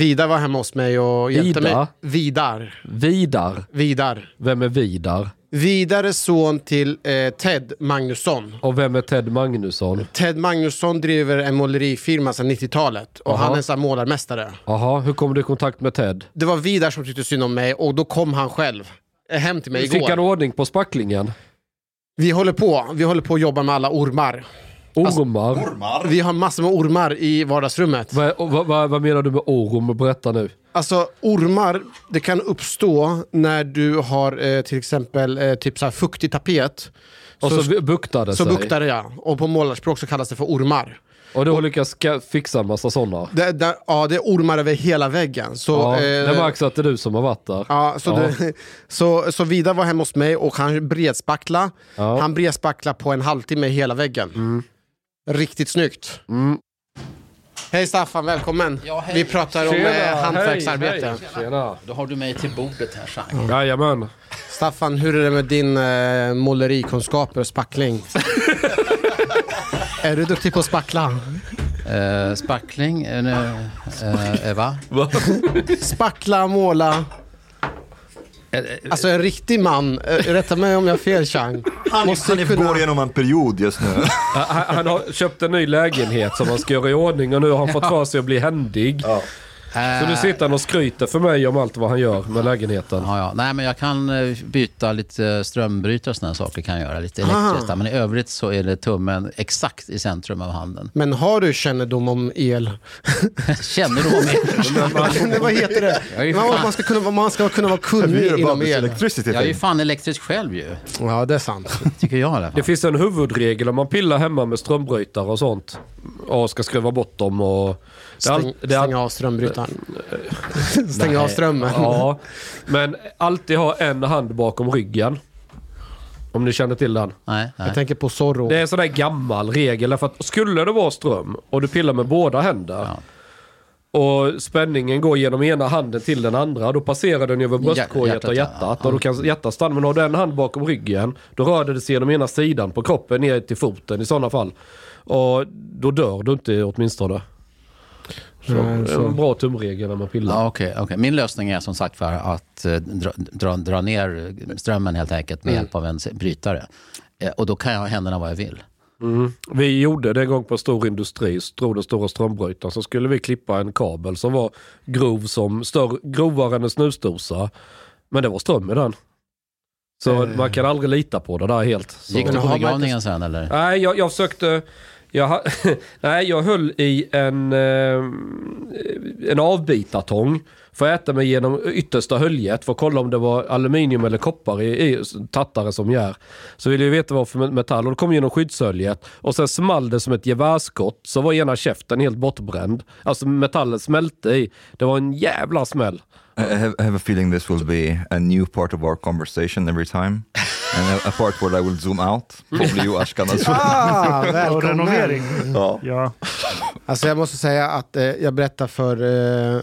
Vidar var hemma hos mig och hjälpte Vida? mig. Vidar. Vidar. Vidar. Vem är Vidar? Vidar är son till eh, Ted Magnusson. Och vem är Ted Magnusson? Ted Magnusson driver en målerifirma sedan 90-talet och Aha. han är så här målarmästare. Jaha, hur kom du i kontakt med Ted? Det var Vidar som tyckte synd om mig och då kom han själv eh, hem till mig Fick han igår. ordning på spacklingen? Vi håller på, vi håller på att jobba med alla ormar. Ormar? Vi har massor med ormar i vardagsrummet. Vad, vad, vad, vad menar du med orm? Berätta nu. Alltså ormar, det kan uppstå när du har eh, till exempel eh, typ så här fuktig tapet. Och så, buktar det så sig. buktar det ja. Och på målarspråk så kallas det för ormar. Och du har lyckats fixa en massa sådana? Det, det, ja, det är ormar över hela väggen. Så, Ja, eh, det märks att det är du som har varit där. Ja, så, Ja. Det, så, så Vidar var hemma hos mig och han bredspackla. Ja. Han bredspackla på en halvtimme hela väggen. Riktigt snyggt. Mm. Hej Staffan, välkommen. Ja, hej. Vi pratar om eh, hantverksarbete. hej, Tjena. Då har du mig till bordet här, Chang. Jajamän. Staffan, hur är det med din eh, målerikunskaper och spackling? är du duktig på att spackla? Eh, spackling, eh, eh, eh, va? Spackla, måla. Alltså en riktig man, eh, rätta mig om jag har fel Chang. Han, Måste han kunna- går igenom en period just nu. Han, han har köpt en ny lägenhet som han ska göra i ordning och nu har han fått för sig att bli händig. Så nu sitter han och skryter för mig om allt vad han gör med lägenheten. Ja, ja. Nej, men jag kan eh, byta lite strömbrytare och sådana saker kan jag göra. Lite elektriskt. där. Men i övrigt så är det tummen exakt i centrum av handen. Men har du kännedom om el? Känner du om? Nej, vad heter det? Man, fan- man, ska kunna, man ska kunna vara kunnig inom el. Jag är ju fan elektrisk själv ju. Ja, det är sant. Tycker jag i alla Det fall. finns en huvudregel om man pillar hemma med strömbrytare och sånt. Och ska skruva bort dem och... Det är all- Stäng, det är all- stänga av strömmen. Ja, men alltid ha en hand bakom ryggen. Om ni känner till den. Nej, nej. Jag tänker på Zorro. Det är en sån där gammal regel. För att skulle det vara ström och du pillar med båda händer. Ja. Och spänningen går genom ena handen till den andra. Då passerar den över bröstkorget hjärtat, och ja. hjärtat. Och då kan hjärtat stanna. Men har du en hand bakom ryggen. Då rör det sig genom ena sidan på kroppen ner till foten i sådana fall. Och då dör du inte åtminstone. Så, Nej, en bra tumregel när man pillar. Ja, okej, okej. Min lösning är som sagt för att eh, dra, dra, dra ner strömmen helt enkelt med hjälp av en brytare. Eh, Och då kan jag ha händerna vad jag vill. Vi gjorde det en gång på stor industri, drog den stora strömbrytaren, så skulle vi klippa en kabel som var grov som, större, grovare än en snusdosa. Men det var ström i den. Så man kan aldrig lita på det där helt. Så. Gick du på begravningen sen eller? Nej, jag, jag försökte... Jag, nej, jag höll i en, ehm, en avbitartång för att äta mig genom yttersta höljet för att kolla om det var aluminium eller koppar i, i tattare som gör. Så ville jag veta vad för metall och det kom genom skyddshöljet och sen small det som ett gevärsskott så var ena käften helt bortbränd. Alltså metallen smälte i. Det var en jävla smäll. I have, I have a feeling this will be a new part of our conversation every time. And a, a part where I will zoom out. Probably you Ashkan as well. Ah, Och välkommen. renovering. Ja. Ja. Alltså jag måste säga att eh, jag berättar för eh,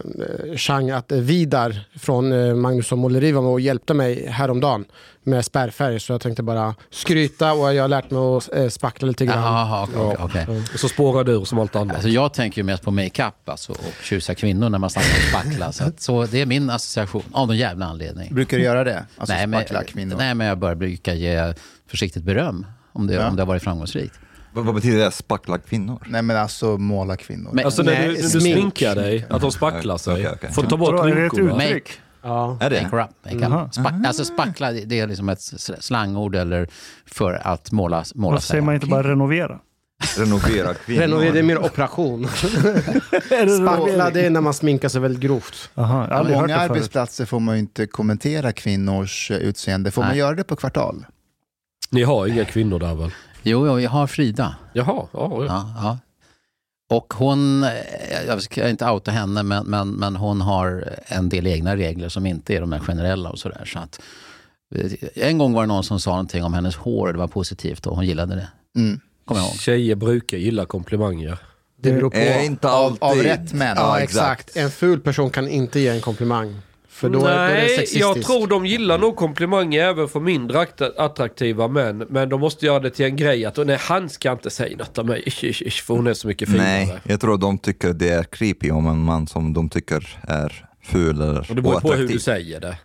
Chang att eh, Vidar från eh, Magnusson Måleri var med och hjälpte mig häromdagen med spärrfärg. Så jag tänkte bara skryta och jag har lärt mig att eh, spackla lite grann. Okej, okej. Och så spårar du som allt annat. Alltså jag tänker ju mest på makeup alltså, och tjusiga kvinnor när man snackar om spackla. Så, att, så det är min association, av någon jävla anledning. Brukar du göra det? Alltså nej, men, spackla kvinnor? nej, men jag bara brukar ge försiktigt beröm om det, Ja. om det har varit framgångsrikt. Vad, vad betyder det? Spackla kvinnor? Nej men alltså måla kvinnor. Men- Alltså när Nej, du, när du smink. sminkar dig, att de spacklar sig. Okej, okej. Får ta bort rynkorna. Ja. Är det? Make up, make up. Spack, alltså spackla, det är liksom ett slangord eller för att måla, måla Varför säger man inte bara renovera? Renovera kvinnor? Renovera, det är mer operation. Spackla det är när man sminkar sig väldigt grovt. Har På många arbetsplatser får man ju inte kommentera kvinnors eh, utseende. Får man Nej. göra det på kvartal? Ni har inga kvinnor där väl? Jo, jo, jag har Frida. Jaha, ja, ja. Ja, ja. Och hon, eh, jag ska inte outa henne, men, men, men hon har en del egna regler som inte är de där generella och sådär. Så att, eh, en gång var det någon som sa någonting om hennes hår och det var positivt och hon gillade det. Mm. Kommer jag ihåg. Tjejer brukar gilla komplimanger. Det beror på. Är inte Av, alltid... av rätt män? Ja, exakt. En ful person kan inte ge en komplimang. För då, då är det Nej, sexistiskt. jag tror de gillar nog komplimanger även för mindre akt- attraktiva män. Men de måste göra det till en grej att nej, han ska inte säga något om mig, ish, ish, ish, för hon är så mycket finare. Nej, jag tror de tycker det är creepy om en man som de tycker är ful eller Och det beror på hur oattraktiv. du säger det.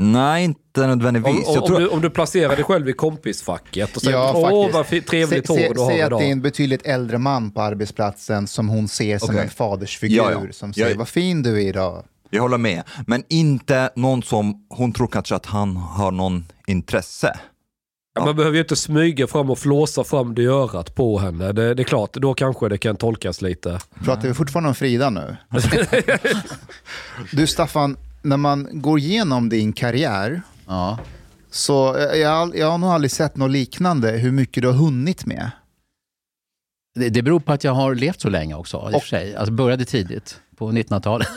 Nej, inte nödvändigtvis. Om, om, jag tror... om, du, om du placerar dig själv i kompisfacket och säger Ja, åh faktiskt. vad trevligt Se- hår du har Säg att idag. det är en betydligt äldre man på arbetsplatsen som hon ser som Okej. en fadersfigur. Ja, ja. Som säger, Jag- vad fin du är idag. Jag håller med. Men inte någon som hon tror kanske att han har någon intresse. Ja, man behöver ju inte smyga fram och flåsa fram det i örat på henne. Det, det är klart, då kanske det kan tolkas lite. Pratar vi fortfarande om Frida nu? du Staffan, när man går igenom din karriär Ja. så eh, jag, har- jag har nog aldrig sett något liknande hur mycket du har hunnit med. Det, det beror på att jag har levt så länge också, i och för sig. Alltså började tidigt, på 1900-talet.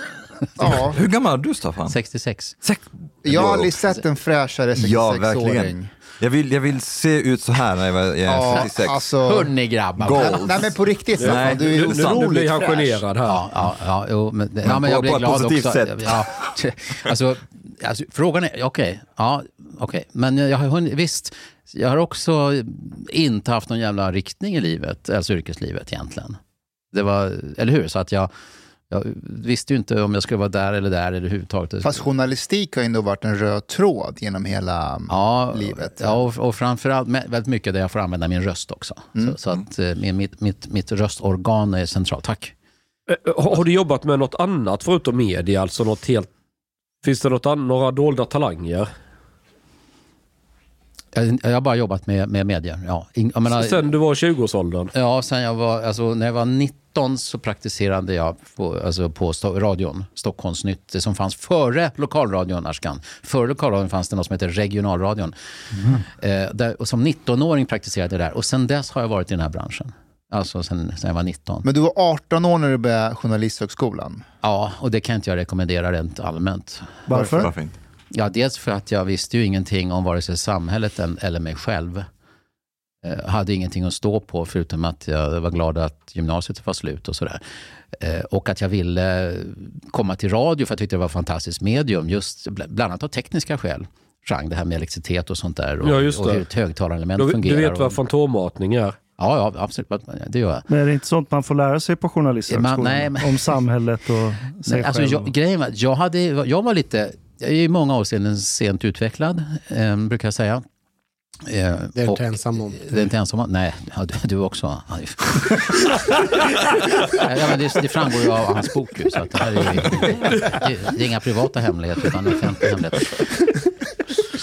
Ja, Hur gammal är du Staffan? 66. Sex. jag har aldrig sett en fräschare 66-åring. Ja, verkligen. Jag vill, jag vill se ut så här när jag är Ja, 66. alltså, Hörni grabbar. Goals. nej men på riktigt Staffan, Nej, du är är sant. Nu blir otroligt han fräsch. generad här. Ja, ja, ja, jo, men, det- ja, men på- jag blir på ett glad positivt också. sätt. Ja, alltså, alltså, frågan är, okej, ja, okej, men jag har hunnit, visst, jag har också inte haft någon jävla riktning i livet, alltså yrkeslivet egentligen. Det var, eller hur? Så att jag, jag visste ju inte om jag skulle vara där eller där eller överhuvudtaget. Fast journalistik har ändå varit en röd tråd genom hela ja, livet. Ja, och, och framförallt med- väldigt mycket där jag får använda min röst också. Så, så att eh, med mitt, mitt, mitt röstorgan är centralt. Tack. Eh, Har har du jobbat med något annat förutom media? Alltså något helt... Finns det något an- några dolda talanger? Jag, jag har bara jobbat med, med media. Ja. In, jag menar, Sen du var 20-årsåldern? Ja, sen jag var, alltså, när jag var 19 så praktiserade jag på, alltså, på sto- radion, Stockholmsnytt, det som fanns före lokalradion, Arskan. Före lokalradion fanns det något som heter regionalradion. Eh, där, och som 19-åring praktiserade jag där och sen dess har jag varit i den här branschen. Alltså sen, sen jag var 19. Men du var 18 år när du började Journalisthögskolan. Ja, och det kan inte jag rekommendera rent allmänt. Varför? Varför inte? Ja, dels för att jag visste ju ingenting om vare sig samhället eller mig själv. Eh, hade ingenting att stå på förutom att jag var glad att gymnasiet var slut och sådär. Eh, och att jag ville komma till radio för jag tyckte det var ett fantastiskt medium, just bl- bland annat av tekniska skäl. Jean, det här med elektricitet och sånt där och, Ja, just och det. hur ett högtalarelement Du, fungerar. du vet vad och, fantommatning är? ja, ja, absolut. Det gör jag. Men är det inte sånt man får lära sig på Journalisthögskolan? Nej, men- Om samhället och sig Nej, alltså själv? jag, grejen var, jag, hade, jag var lite, jag är i många avseenden sent utvecklad, eh, brukar jag säga. Eh, Det är du inte ensam om. Det är inte ensam om? Nej, ja, du, du också. ja, men det, det framgår ju av hans bok. ju, Så att det, här är ju, det, det är inga privata hemligheter utan offentliga hemligheter.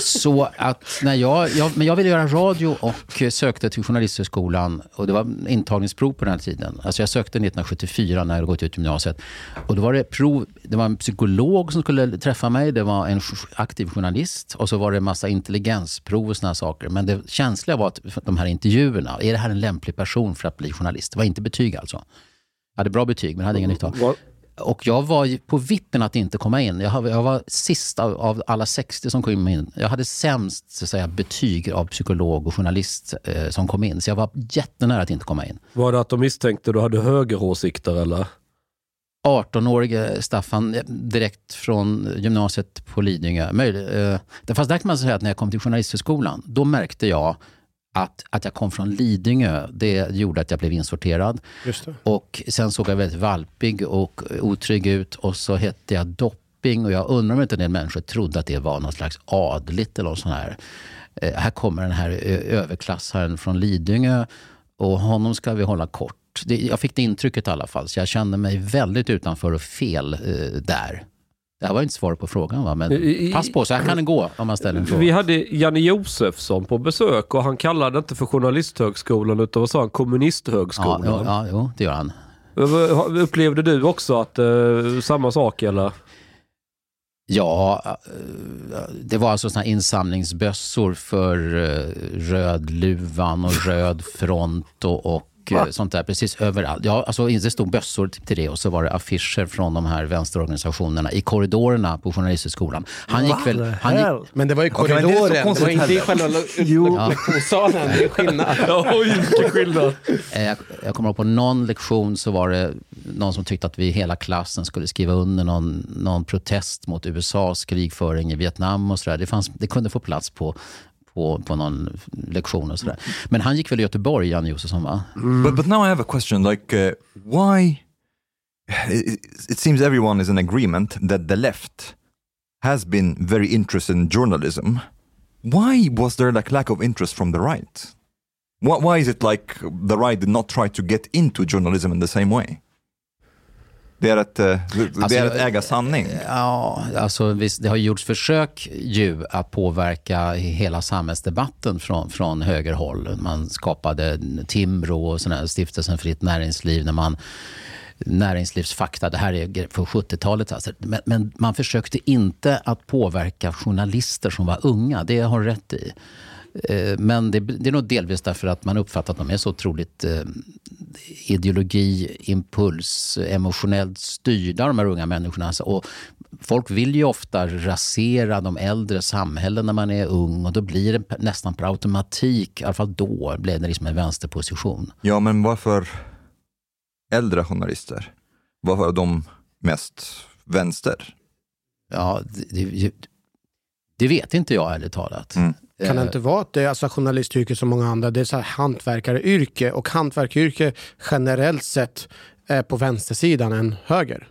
Så att när jag, jag, men jag ville göra radio och sökte till Journalisthögskolan och det var intagningsprov på den här tiden. Alltså jag sökte 1974 när jag hade gått ut gymnasiet. Och då var det prov, det var en psykolog som skulle träffa mig, det var en aktiv journalist och så var det en massa intelligensprov och såna här saker. Men det känsliga var att de här intervjuerna, är det här en lämplig person för att bli journalist? Det var inte betyg alltså. Jag hade bra betyg men hade ingen nytta av. Och jag var på vippen att inte komma in. Jag, jag var sist av, av, alla 60 som kom in. Jag hade sämst så att säga, betyg av psykolog och journalist eh, som kom in. Så jag var jättenära att inte komma in. Var det att de misstänkte du hade högeråsikter eller? 18-årige Staffan direkt från gymnasiet på Lidingö. Eh, fast där kan man säga att när jag kom till Journalisthögskolan, då märkte jag att, att jag kom från Lidingö, det gjorde att jag blev insorterad. Och sen såg jag väldigt valpig och otrygg ut och så hette jag Dopping och jag undrar om inte en del människor trodde att det var något slags adligt eller något sånt här. Eh, här kommer den här överklassaren från Lidingö och honom ska vi hålla kort. Det, jag fick det intrycket i alla fall, så jag kände mig väldigt utanför och fel eh, där. Det här var inte svar på frågan va? men pass på, så här kan det gå om man ställer en fråga. Vi hade Janne Josefsson på besök och han kallade inte för Journalisthögskolan utan vad sa han? Kommunisthögskolan. Ja, ja, jo, det gör han. Upplevde du också att uh, samma sak eller? Ja, eh, det var alltså såna insamlingsbössor för Rödluvan och Röd front och, och Va? Eh, sånt där precis överallt. Ja, alltså, det stod bössor till det och så var det affischer från de här vänsterorganisationerna i korridorerna på Journalisthögskolan. Han gick väl... Han gick, men det var i korridoren, okay, det, det, var inte i själva lektionssalen. Det är skillnad. Oj, vilken skillnad. Eh, jag, jag kommer ihåg på någon lektion så var det någon som tyckte att vi hela klassen skulle skriva under någon, någon protest mot USAs krigföring i Vietnam och sådär. Det, det kunde få plats på på, på någon lektion och sådär. Men han gick väl i Göteborg, Jan Josefsson va? Mm. But, but now I have a question, like uh, why, it, it seems everyone is in agreement that the left has been very interested in journalism. Why was there like lack of interest from the right? Why, why is it like the right did not try to get into journalism in the same way? Det är att, eh, det alltså, är att äga sanning. Ja, alltså visst, det har gjorts försök ju att påverka hela samhällsdebatten från, från högerhåll. Man skapade Timbro och sån här Stiftelsen Fritt Näringsliv när man näringslivsfakta, det här är för 70-talet. Alltså. Men, men, man försökte inte att påverka journalister som var unga, det har rätt i. Eh, men det, det, är nog delvis därför att man uppfattar att de är så otroligt eh, ideologi, impuls, emotionellt styrda, de här unga människorna. Alltså, och folk vill ju ofta rasera de äldre samhällen när man är ung och då blir det nästan per automatik, i alla fall då, blev det liksom en vänsterposition. Ja, men varför äldre journalister? Varför är de mest vänster? Ja, det, det, det vet inte jag ärligt talat. Mm. Kan det inte vara att det är alltså journalistyrket som många andra, det är så här hantverkaryrke och hantverkaryrke generellt sett är på vänstersidan än höger?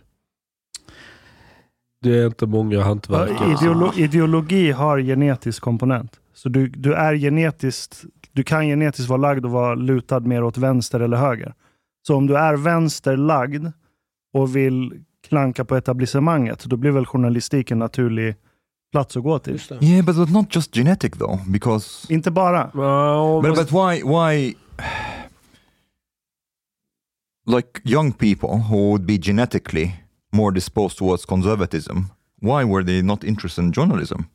Det är inte många hantverkare. Ideolo ideologi har genetisk komponent. Så du, du är genetiskt, du kan genetiskt vara lagd och vara lutad mer åt vänster eller höger. Så om du är vänsterlagd och vill klanka på etablissemanget, då blir väl journalistik en naturlig plats att gå till. Yeah, but, but not just genetic though, because... Inte bara. Well, but, but why, why... Like young people who would be genetically more disposed towards conservatism, why were they not interested in journalism?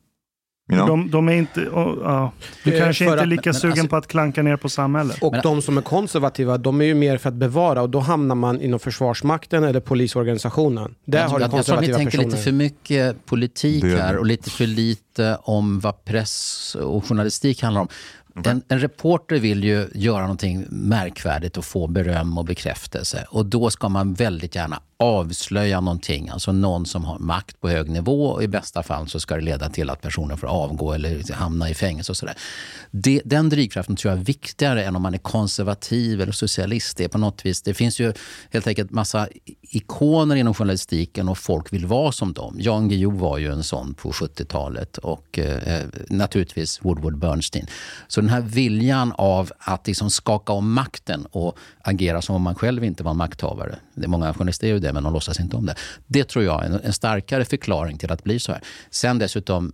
You know? de, de, är inte, oh, ja. Du kanske inte är lika men, sugen alltså, på att klanka ner på samhället. Och men, de som är konservativa, de är ju mer för att bevara och då hamnar man inom Försvarsmakten eller polisorganisationen. Där jag, har jag, jag tror att ni tänker lite för mycket politik här och lite för lite om vad press och journalistik handlar om. En, en, reporter vill ju göra någonting märkvärdigt och få beröm och bekräftelse. Och då ska man väldigt gärna avslöja någonting, alltså någon som har makt på hög nivå och i bästa fall så ska det leda till att personen får avgå eller hamna i fängelse och sådär. Det, den drivkraften tror jag är viktigare än om man är konservativ eller socialist. Det, är på något vis, det finns ju helt enkelt massa ikoner inom journalistiken och folk vill vara som dem. Jan Guillou var ju en sån på 70-talet och eh, naturligtvis Woodward Bernstein. Så den här viljan av att liksom skaka om makten och agera som om man själv inte var makthavare. Det är många journalister är ju det, men de låtsas inte om det. Det tror jag är en, en starkare förklaring till att blir så här. Sen dessutom,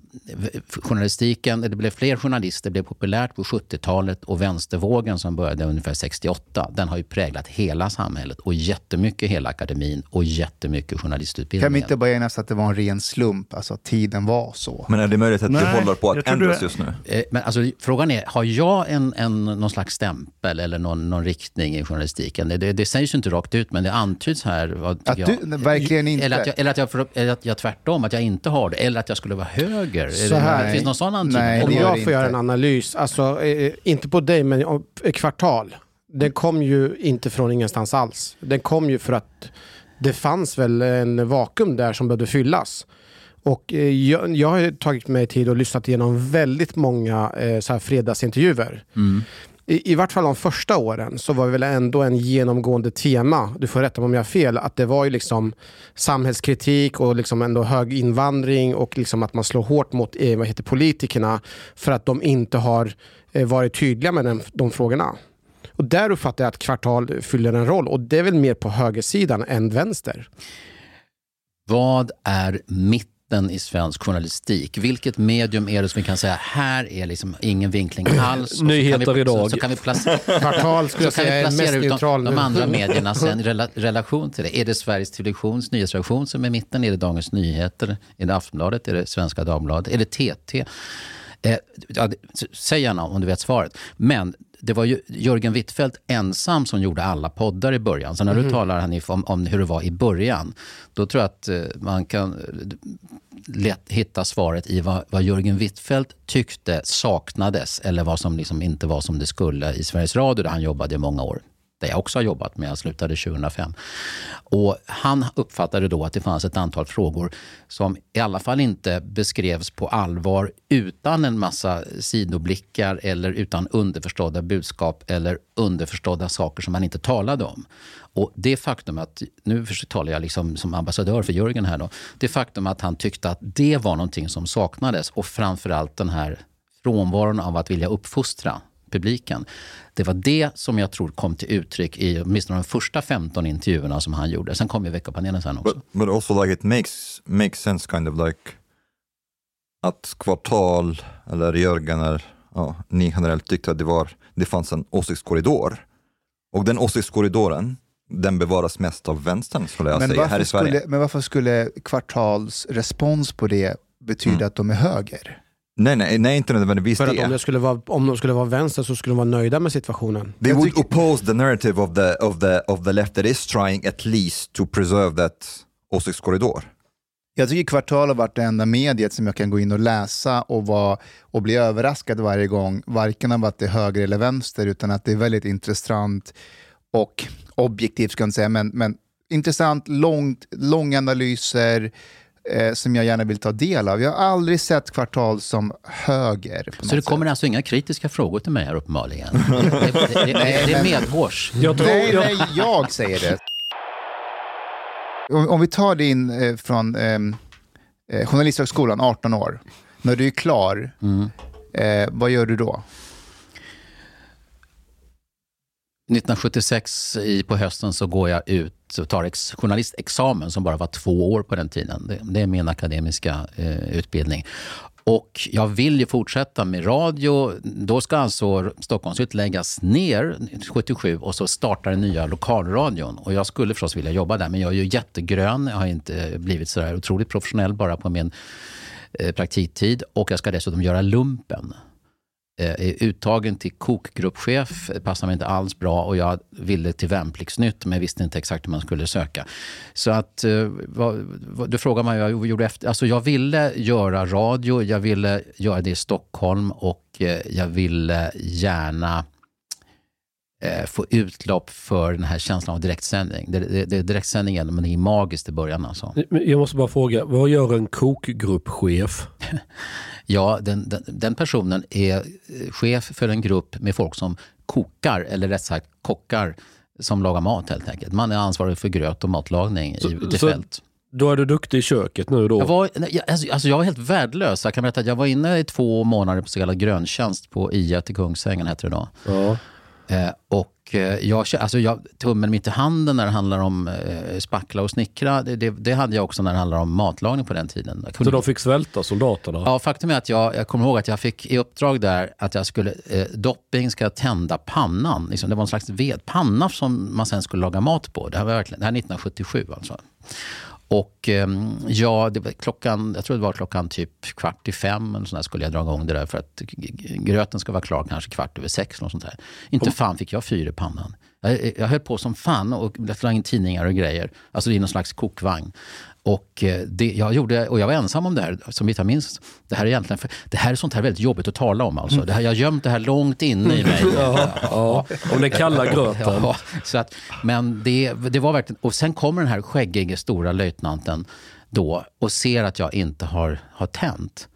journalistiken, det blev fler journalister, det blev populärt på 70-talet och vänstervågen som började ungefär 68, den har ju präglat hela samhället och jättemycket hela akademin och jättemycket journalistutbildningen. Kan vi inte bara enas att det var en ren slump, alltså att tiden var så? Men är det möjligt att Nej, det håller på att ändras just nu? Eh, men alltså, frågan är, har jag en, en, någon slags stämpel eller någon, någon riktning i journalistiken? Det, det, det sägs ju inte rakt ut, men det antyds här tycker Att jag. du, nej, verkligen inte. Eller att, jag, eller, att jag, eller att jag tvärtom, att jag inte har det. Eller att jag skulle vara höger. Är Så det- här. Finns det någon sån antydning? Nej, Om jag får göra inte. en analys, alltså eh, inte på dig men eh, kvartal. Den kom ju inte från ingenstans alls. Den kom ju för att det fanns väl en vakuum där som behövde fyllas. Och eh, jag, jag har ju tagit mig tid och lyssnat igenom väldigt många eh, så här fredagsintervjuer. I, I vart fall de första åren så var det väl ändå en genomgående tema, du får rätta mig om jag har fel, att det var ju liksom samhällskritik och liksom ändå hög invandring och liksom att man slår hårt mot eh, vad heter, politikerna för att de inte har eh, varit tydliga med den, de frågorna. Och där uppfattar jag att kvartal fyller en roll och det är väl mer på högersidan än vänster. Vad är mitt mitten i svensk journalistik? Vilket medium är det som vi kan säga, här är liksom ingen vinkling alls. Nyheter kan vi, idag. Så, så kan vi placera, Kvartal skulle så jag kan säga vi är mest placera ut de, de andra mediernas en rela, relation till det. Är det Sveriges Televisions nyhetsredaktion som är mitten? Är det Dagens Nyheter? Är det Aftonbladet? Är det Svenska Dagbladet? Är det TT? Eh, ja, säg gärna om du vet svaret. Men det var ju Jörgen Wittfeldt ensam som gjorde alla poddar i början. Så när Mhm. du talar Hanif, om, om hur det var i början, då tror jag att eh, man kan eh, lätt hitta svaret i vad, vad Jörgen Wittfeldt tyckte saknades eller vad som liksom inte var som det skulle i Sveriges Radio där han jobbade i många år. Där jag också har jobbat, men jag slutade 2005. Och han uppfattade då att det fanns ett antal frågor som i alla fall inte beskrevs på allvar utan en massa sidoblickar eller utan underförstådda budskap eller underförstådda saker som man inte talade om. Och det faktum att, nu talar jag liksom som ambassadör för Jörgen här då, det faktum att han tyckte att det var någonting som saknades och framförallt den här frånvaron av att vilja uppfostra publiken. Det var det som jag tror kom till uttryck i åtminstone de första 15 intervjuerna som han gjorde. Sen kom ju veckopanelen sen också. But, but also like it makes, makes sense kind of like att Kvartal eller Jörgen eller ja, ni generellt tyckte att det, var, det fanns en åsiktskorridor. Och den åsiktskorridoren, den bevaras mest av vänstern skulle jag Men säga, här varför, i Sverige. skulle, men varför skulle Kvartals respons på det betyda Mm. att de är höger? Nej, nej, nej, inte nödvändigtvis För att det. om, det skulle vara, om de skulle vara vänster så skulle de vara nöjda med situationen. They would oppose the narrative of the, of, the, of the left that is trying at least to preserve that åsiktskorridor. Jag tycker Kvartal har varit det enda mediet som jag kan gå in och läsa och, vara, och bli överraskad varje gång, varken av att det är höger eller vänster, utan att det är väldigt intressant och objektivt, ska jag inte säga, men, men intressant, långt, långa analyser eh, som jag gärna vill ta del av. Jag har aldrig sett Kvartal som höger. På Så det kommer sätt. alltså inga kritiska frågor till mig här uppenbarligen. Det, det, det, det, det är medhårs. Jag tror, Nej, jag, nej, jag säger det. Om, om vi tar din eh, från ehm, eh, Journalisthögskolan, 18 år. När du är klar, Mm. eh, vad gör du då? 1976 i, på hösten så går jag ut och tar ex, journalistexamen som bara var två år på den tiden. Det, det är min akademiska eh, utbildning. Och jag vill ju fortsätta med radio. Då ska alltså Stockholmsnytt läggas ner 77 och så startar den nya lokalradion. Och jag skulle förstås vilja jobba där, men jag är ju jättegrön. Jag har inte blivit så där otroligt professionell bara på min eh, praktiktid. Och jag ska dessutom göra lumpen är uttagen till kokgruppchef. Det passar mig inte alls bra och jag ville till Värnpliktsnytt men jag visste inte exakt hur man skulle söka. Så att, eh, du frågar mig vad jag gjorde efter. Alltså jag ville göra radio, jag ville göra det i Stockholm och eh, jag ville gärna eh, få utlopp för den här känslan av direktsändning. Det, det, det är direktsändningen, men det är magiskt i början alltså. jag måste bara fråga, vad gör en kokgruppchef? Ja, den, den, den personen är eh, chef för en grupp med folk som kokar, eller rätt sagt kockar, som lagar mat helt enkelt. Man är ansvarig för gröt och matlagning i Så- det så- fält. Då är du duktig i köket nu då? Jag var, nej, alltså, alltså jag var helt värdelös. Jag kan berätta att jag var inne i två månader på så kallad gröntjänst på I1 i Kungsängen, heter det då. Ja. Eh, och eh, jag, alltså jag, tummen mitt i handen när det handlar om eh, spackla och snickra, det, det, det hade jag också när det handlar om matlagning på den tiden. Så de fick svälta soldaterna? Ja, faktum är att jag, jag kommer ihåg att jag fick i uppdrag där att jag skulle, eh, dopping ska tända pannan. Liksom, det var en slags vedpanna som man sen skulle laga mat på. Det här var verkligen, det här är 1977 alltså. Och ehm, ja, det var klockan, jag tror det var klockan typ kvart i fem eller sånt där skulle jag dra igång det där för att gröten ska vara klar kanske kvart över sex. Något sånt där. Inte fan fick jag fyr i pannan. Jag, jag höll på som fan och la in tidningar och grejer. Alltså i någon slags kokvagn. Och, eh, det, jag gjorde, och jag var ensam om det här, som vi minns. Det här är egentligen för, det här är sånt här väldigt jobbigt att tala om. Alltså. Det här, jag har gömt det här långt inne i mig. Ja, ja. Om den kalla gröten. Ja, så att, men det, det var verkligen... Och sen kommer den här skäggige stora löjtnanten då och ser att jag inte har, har tänt.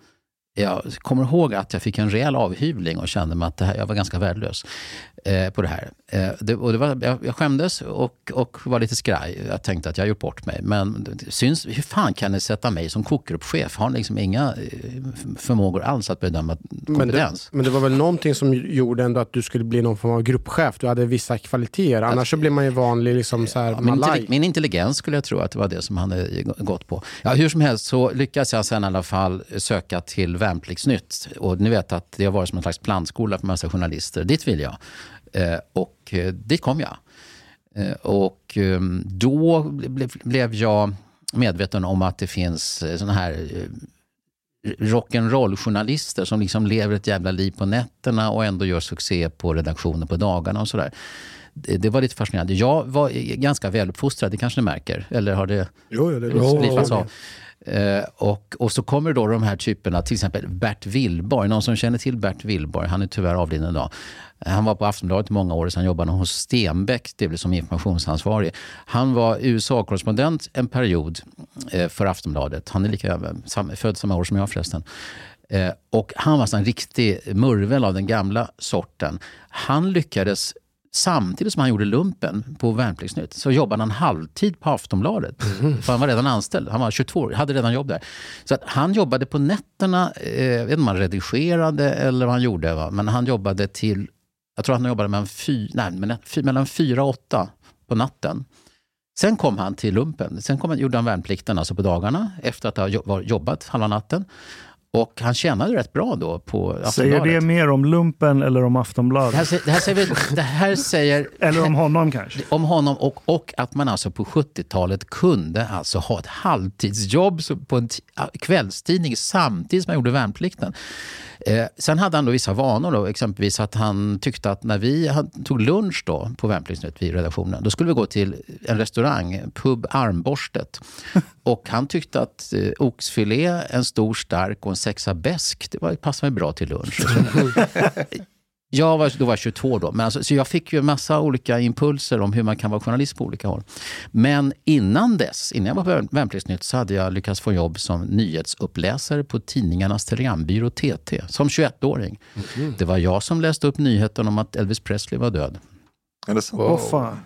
Jag kommer ihåg att jag fick en rejäl avhyvling och kände mig att det här, jag var ganska värdelös eh, på det här. Eh, det, och det var, jag, jag skämdes och, och var lite skraj. Jag tänkte att jag gjort bort mig. Men syns, hur fan kan ni sätta mig som kokgruppchef? Har liksom inga eh, förmågor alls att bedöma Men det, kompetens. men det var väl någonting som gjorde ändå att du skulle bli någon form av gruppchef? Du hade vissa kvaliteter. Annars så blir man ju vanlig liksom så här Ja, min, malaj. intelli- min intelligens skulle jag tro att det var det som han hade gått på. Ja, hur som helst så lyckas jag sen i alla fall söka till Värnpliktsnytt. Och ni vet att det har varit som en slags plantskola för massa journalister. Dit vill jag. Eh, och eh, dit kom jag. Eh, och eh, då ble, blev jag medveten om att det finns såna här rock'n'roll-journalister som liksom lever ett jävla liv på nätterna och ändå gör succé på redaktionen på dagarna och sådär. Det, det var lite fascinerande. Jag var ganska väluppfostrad, det kanske ni märker. Eller har det Jo, jo, det slipats av? Eh, och, och så kommer då de här typerna, till exempel Bert Willborg. Någon som känner till Bert Willborg, han är tyvärr avliden idag. Han var på Aftonbladet i många år, sen jobbade han hos Stenbeck, det vill som informationsansvarig. Han var USA-korrespondent en period eh, för Aftonbladet. Han är lika sam, född samma år som jag förresten. Eh, och han var alltså en riktig murvel av den gamla sorten. Han lyckades Samtidigt som han gjorde lumpen på Värnpliktsnytt så jobbade han halvtid på Aftonbladet. För han var redan anställd. Han var 22 år, hade redan jobb där. Så att han jobbade på nätterna. Eh, jag vet inte om han redigerade eller vad han gjorde. Va? Men han jobbade till, jag tror han jobbade mellan, fy, nej, mellan, fy, mellan fyra och åtta på natten. Sen kom han till lumpen. Sen kom gjorde han värnplikten alltså på dagarna efter att ha jobbat halva natten. Och han tjänade rätt bra då på Aftonbladet. Säger det mer om lumpen eller om Det här, Aftonbladet? det, här säger, det här säger Eller om honom kanske? om honom och, och att man alltså på 70-talet kunde alltså ha ett halvtidsjobb på en kvällstidning samtidigt som man gjorde värnplikten. Eh, sen hade han då vissa vanor, då, exempelvis att han tyckte att när vi tog lunch då på Värnpliktsnytt vid redaktionen, då skulle vi gå till en restaurang, pub Armborstet. Och han tyckte att eh, oxfilé, en stor stark och en sexa bäsk, det var, passade mig bra till lunch. Jag var, då var jag 22 då, men alltså, så jag fick ju en massa olika impulser om hur man kan vara journalist på olika håll. Men innan dess, innan jag var på Värn- Värnpliktsnytt, så hade jag lyckats få jobb som nyhetsuppläsare på tidningarnas telegrambyrå TT, som 21-åring. Det var jag som läste upp nyheten om att Elvis Presley var död. Är det så? Åh fan.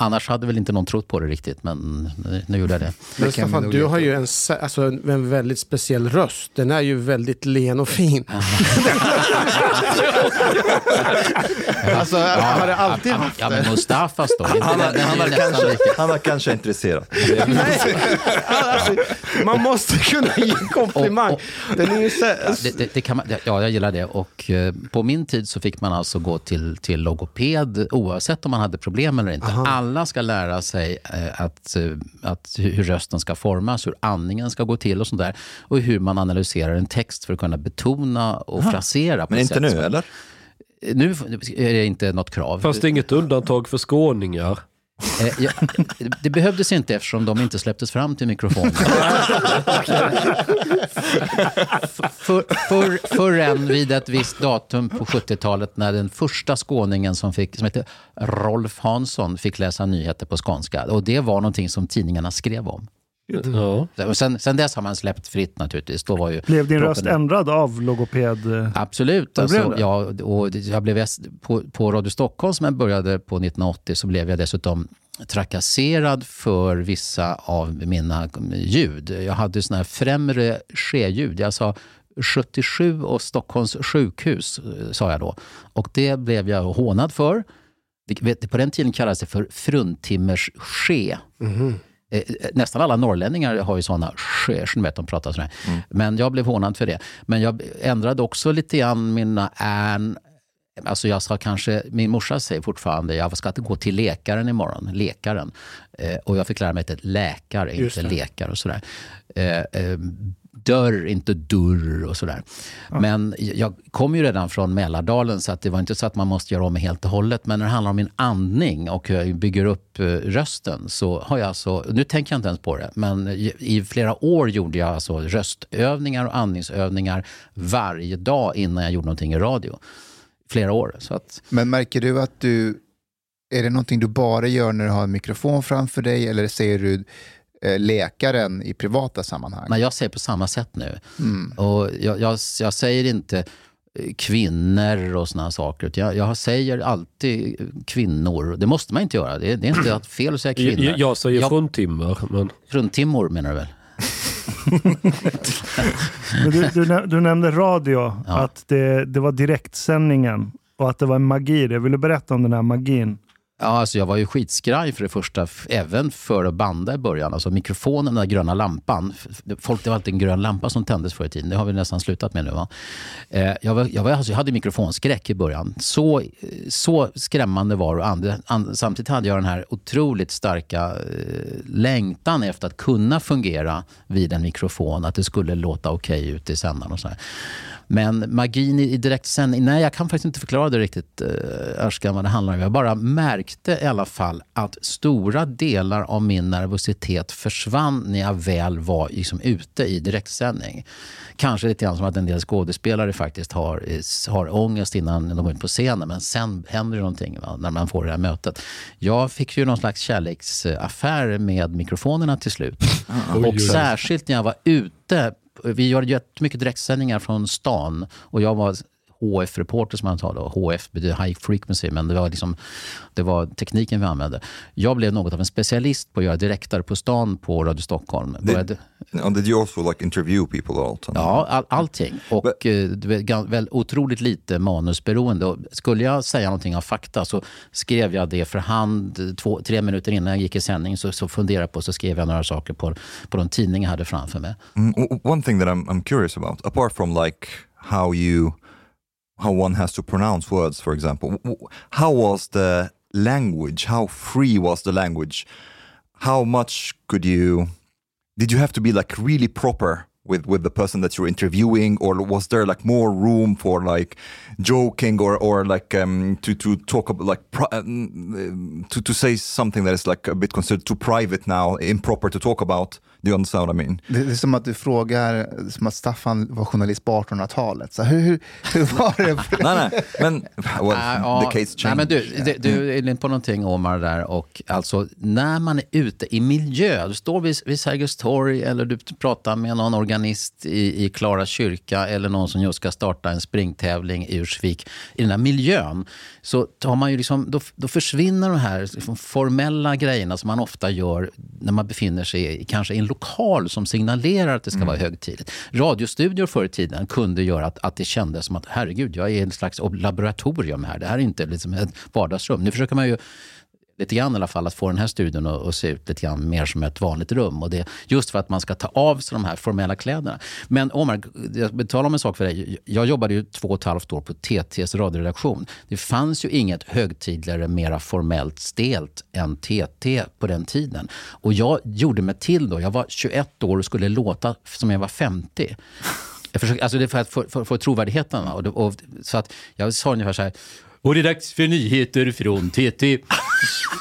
Annars hade väl inte någon trott på det riktigt, men nu, gjorde jag det. Men Staffan, du har ju en, alltså, en en väldigt speciell röst. Den är ju väldigt len och fin. alltså, har det alltid ja, haft ja, det? men Mustafas då? Han, har- han, har nästan kanske, han var kanske intresserad. Nej, alltså, man måste kunna ge en komplimang. Och- Den är ju så, Ja, det, det, det kan man, ja, jag gillar det. Och, eh, på min tid så fick man alltså gå till, till logoped oavsett om man hade problem eller inte. Alla ska lära sig eh, att, eh, att hur rösten ska formas, hur andningen ska gå till och sånt där. Och hur man analyserar en text för att kunna betona och frasera. På Men inte sätt nu, eller? Nu är det inte något krav. Fast det är inget undantag för skåningar. Eh, ja, det behövdes inte eftersom de inte släpptes fram till mikrofonen. för, för, förrän vid ett visst datum på 70-talet när den första skåningen som, fick, som hette Rolf Hansson fick läsa nyheter på skånska. Och det var någonting som tidningarna skrev om. Ja. Och sen, sen dess har man släppt fritt naturligtvis. Då var ju Blev din röst ändrad av logoped? Absolut. Alltså, ja, och jag blev, på, på Radio Stockholm som jag började på 1980 så blev jag dessutom trakasserad för vissa av mina ljud. Jag hade såna här främre skeljud. Jag sa 77 och Stockholms sjukhus, eh, sa jag då. Och det blev jag hånad för. På den tiden kallades det för fruntimmers ske. Eh, Nästan alla norrlänningar har ju såna ske, som vet de pratar sådär. Men jag blev hånad för det. Men jag ändrade också lite grann mina ärn. Alltså jag sa kanske, min morsa säger fortfarande, jag ska inte gå till läkaren imorgon, läkaren. Eh, och jag fick lära mig att det är läkare, Just inte det. läkare och sådär. Eh, eh, dörr, inte dörr och sådär. Men jag kom ju redan från Mälardalen så att det var inte så att man måste göra om mig helt och hållet. Men när det handlar om min andning och hur jag bygger upp eh, rösten så har jag alltså, nu tänker jag inte ens på det, men i, flera år gjorde jag alltså röstövningar och andningsövningar varje dag innan jag gjorde någonting i radio. Flera år. Så att, Men märker du att du, är det någonting du bara gör när du har en mikrofon framför dig eller ser du läkaren i privata sammanhang? Men jag säger på samma sätt nu. Mm. Och jag, jag, jag säger inte eh, kvinnor och såna saker. Jag, jag säger alltid kvinnor. Det måste man inte göra. Det är, det är inte fel att säga kvinnor. Jag, jag säger Jag- fruntimmer, men... Fruntimmor menar du väl? Men du, du, du nämnde radio, Ja. att det, det var direktsändningen och att det var en magi. i det. Vill du berätta om den här magin? Ja, alltså jag var ju skitskraj för det första, även för att banda i början. Alltså mikrofonen, den där gröna lampan. Folk, det var alltid en grön lampa som tändes förr i tiden. Det har vi nästan slutat med nu. Va? Eh, jag, var, jag, var, alltså, jag hade mikrofonskräck i början. Så, så skrämmande var det. And, and, samtidigt hade jag den här otroligt starka eh, längtan efter att kunna fungera vid en mikrofon. Att det skulle låta okej ute i sändaren och så här. Men magin i, direktsändning, nej jag kan faktiskt inte förklara det riktigt, eh, Ashkan, vad det handlar om. Jag bara märkte i alla fall att stora delar av min nervositet försvann när jag väl var liksom ute i direktsändning. Kanske lite grann som att en del skådespelare faktiskt har, eh, har ångest innan de går ut på scenen, men sen händer det någonting va, när man får det här mötet. Jag fick ju någon slags kärleksaffär med mikrofonerna till slut. Och särskilt när jag var ute vi gör jättemycket direktsändningar från stan och jag var HF-reporter som man tar då. HF betyder high frequency, men det var, liksom, det var tekniken vi använde. Jag blev något av en specialist på att göra direktare på stan på Radio Stockholm. Började, And did you also like interview people also? Ja, all, allting. Och eh, det var gan- väl otroligt lite manusberoende. Och skulle jag säga någonting av fakta så skrev jag det för hand två, tre minuter innan jag gick i sändning. Så, så funderade jag på så skrev jag några saker på, på de tidningar jag hade framför mig. Mm, one thing that I'm, I'm curious about, apart from like how you, how one has to pronounce words, for example, how was the language? How free was the language? How much could you? Did you have to be like really proper with with the person that you're interviewing, or was there like more room for like joking or or like um, to to talk about like pri- um, to to say something that is like a bit considered too private now, improper to talk about? Do you understand what I mean? Det det är som att du frågar, som att Staffan var journalist på 1800-talet. Så hur, hur, hur var det? nej, nej, men well, Ah, the case Nej, changed. men du, det- du är inne på någonting Omar där. Och alltså, när man är ute i miljö, du står vid, vid Sergels torg eller du pratar med någon organist i, i Klara kyrka eller någon som just ska starta en springtävling i Ursvik. I den här miljön så tar man ju liksom, då, då försvinner de här liksom formella grejerna som man ofta gör när man befinner sig i, kanske i en lokal som signalerar att det ska vara högtidligt. Radiostudior förr i tiden kunde göra att, att det kändes som att herregud, jag är i ett slags laboratorium här. Det här är inte liksom ett vardagsrum. Nu försöker man ju lite grann i alla fall att få den här studion att, att se ut lite grann mer som ett vanligt rum. Och det, just för att man ska ta av sig de här formella kläderna. Men Omar, jag betalar om en sak för dig. Jag jobbade ju två och ett halvt år på TTs radioredaktion. Det fanns ju inget högtidligare, mera formellt stelt än TT på den tiden. Och jag gjorde mig till då. Jag var 21 år och skulle låta som jag var 50. Jag försöker, alltså det är för att få, för, för trovärdigheten. Och, och, så att jag sa ungefär så här. Och det är dags för nyheter från TT.